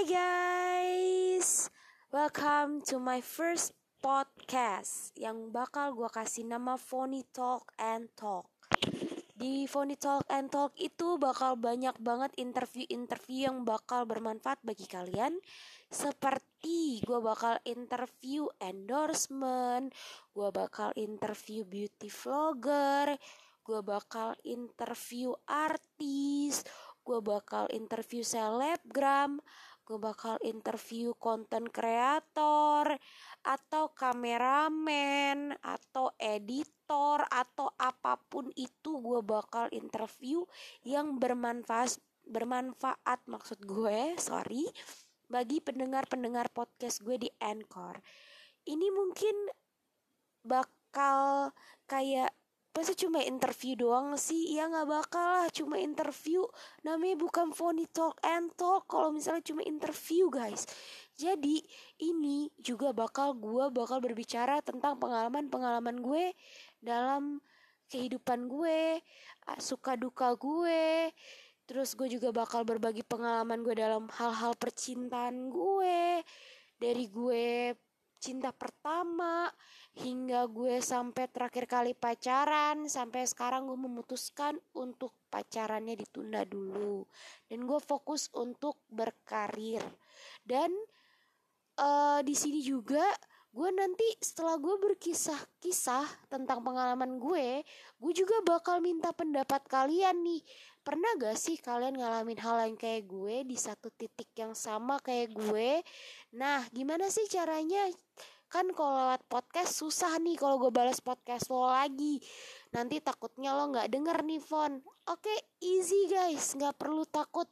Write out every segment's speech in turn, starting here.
Hai guys, welcome to my first podcast yang bakal gue kasih nama Phony Talk and Talk. Di Phony Talk and Talk itu bakal banyak banget interview-interview yang bakal bermanfaat bagi kalian. Seperti gue bakal interview endorsement Gue bakal interview beauty vlogger Gue bakal interview artis gue bakal interview selebgram, gue bakal interview konten kreator, atau kameramen, atau editor, atau apa pun itu gue bakal interview yang bermanfaat bermanfaat maksud gue, sorry, bagi pendengar-pendengar podcast gue di Anchor. Ini mungkin bakal kayak Masa cuma interview doang sih? Ya nggak bakal lah cuma interview. Namanya bukan phony talk and talk kalau misalnya cuma interview guys. Jadi ini juga bakal gue bakal berbicara tentang pengalaman-pengalaman gue dalam kehidupan gue, suka duka gue. Terus gue juga bakal berbagi pengalaman gue dalam hal-hal percintaan gue. Dari gue cinta pertama hingga gue sampai terakhir kali pacaran sampai sekarang gue memutuskan untuk pacarannya ditunda dulu. Dan gue fokus untuk berkarir. Dan uh, di sini juga gue nanti setelah gue berkisah-kisah tentang pengalaman gue, gue juga bakal minta pendapat kalian nih. Pernah gak sih kalian ngalamin hal yang kayak gue di satu titik yang sama kayak gue? Nah, gimana sih caranya? Kan kalau lewat podcast susah nih kalau gue balas podcast lo lagi. Nanti takutnya lo nggak denger nih, Fon. Oke, easy guys, nggak perlu takut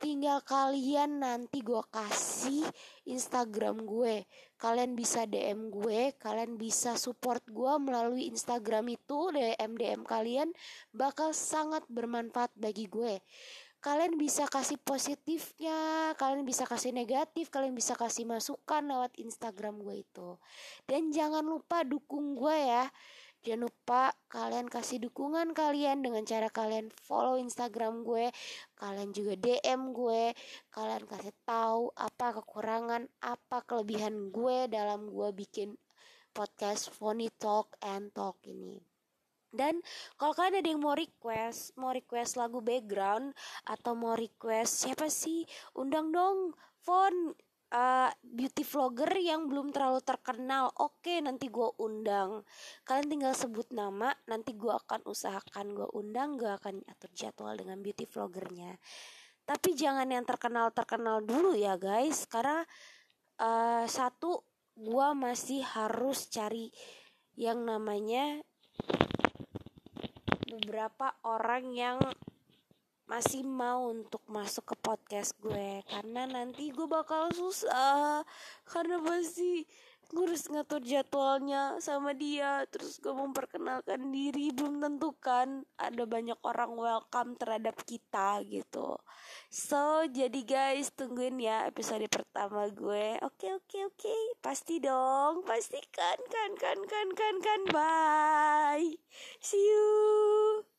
tinggal kalian nanti gue kasih Instagram gue. Kalian bisa DM gue kalian bisa support gue melalui Instagram itu DM DM kalian bakal sangat bermanfaat bagi gue. Kalian bisa kasih positifnya kalian bisa kasih negatif kalian bisa kasih masukan lewat Instagram gue itu. Dan jangan lupa dukung gue ya Jangan lupa kalian kasih dukungan kalian dengan cara kalian follow Instagram gue, kalian juga DM gue, kalian kasih tahu apa kekurangan, apa kelebihan gue dalam gue bikin podcast Funny Talk and Talk ini. Dan kalau kalian ada yang mau request, mau request lagu background atau mau request siapa sih, undang dong phone uh, beauty vlogger yang belum terlalu terkenal oke nanti gue undang. Kalian tinggal sebut nama nanti gue akan usahakan gue undang gue akan atur jadwal dengan beauty vloggernya. Tapi jangan yang terkenal terkenal dulu ya guys karena uh, satu gue masih harus cari yang namanya beberapa orang yang masih mau untuk masuk ke podcast gue. Karena nanti gue bakal susah. Karena pasti ngurus ngatur jadwalnya sama dia. Terus gue memperkenalkan diri. Belum tentu kan ada banyak orang welcome terhadap kita gitu. So jadi guys tungguin ya episode pertama gue. Oke oke oke. Pasti dong. Pastikan kan kan kan kan kan. Bye. See you